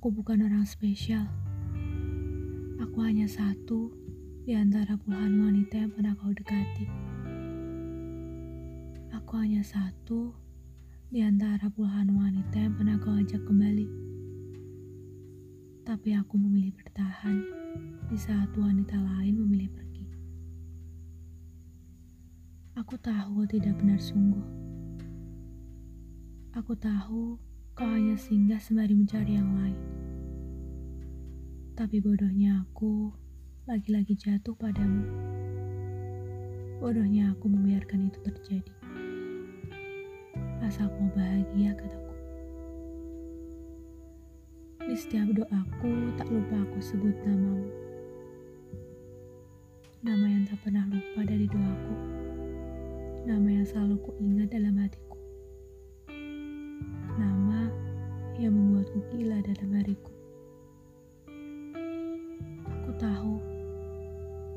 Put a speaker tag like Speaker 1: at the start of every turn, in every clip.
Speaker 1: bukan orang spesial. Aku hanya satu di antara puluhan wanita yang pernah kau dekati. Aku hanya satu di antara puluhan wanita yang pernah kau ajak kembali. Tapi aku memilih bertahan di saat wanita lain memilih pergi. Aku tahu tidak benar sungguh. Aku tahu hanya singgah sembari mencari yang lain. Tapi bodohnya aku lagi-lagi jatuh padamu. Bodohnya aku membiarkan itu terjadi. Asal kau bahagia, kataku. Di setiap doaku, tak lupa aku sebut namamu. Nama yang tak pernah lupa dari doaku. Nama yang selalu kuingat dalam hatiku. Dalam hariku. Aku tahu,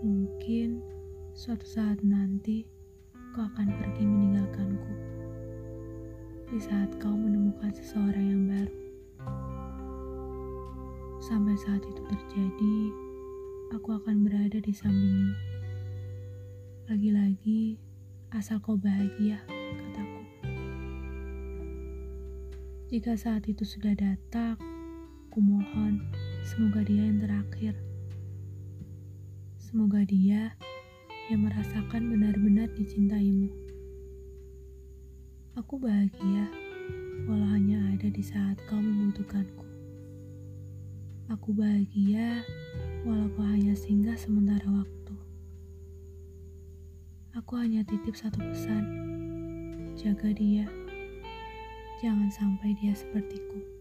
Speaker 1: mungkin suatu saat nanti kau akan pergi meninggalkanku. Di saat kau menemukan seseorang yang baru. Sampai saat itu terjadi, aku akan berada di sampingmu. Lagi-lagi, asal kau bahagia, kataku. Jika saat itu sudah datang, kumohon semoga dia yang terakhir. Semoga dia yang merasakan benar-benar dicintaimu. Aku bahagia walau hanya ada di saat kau membutuhkanku. Aku bahagia walau kau hanya singgah sementara waktu. Aku hanya titip satu pesan. Jaga dia. Jangan sampai dia sepertiku.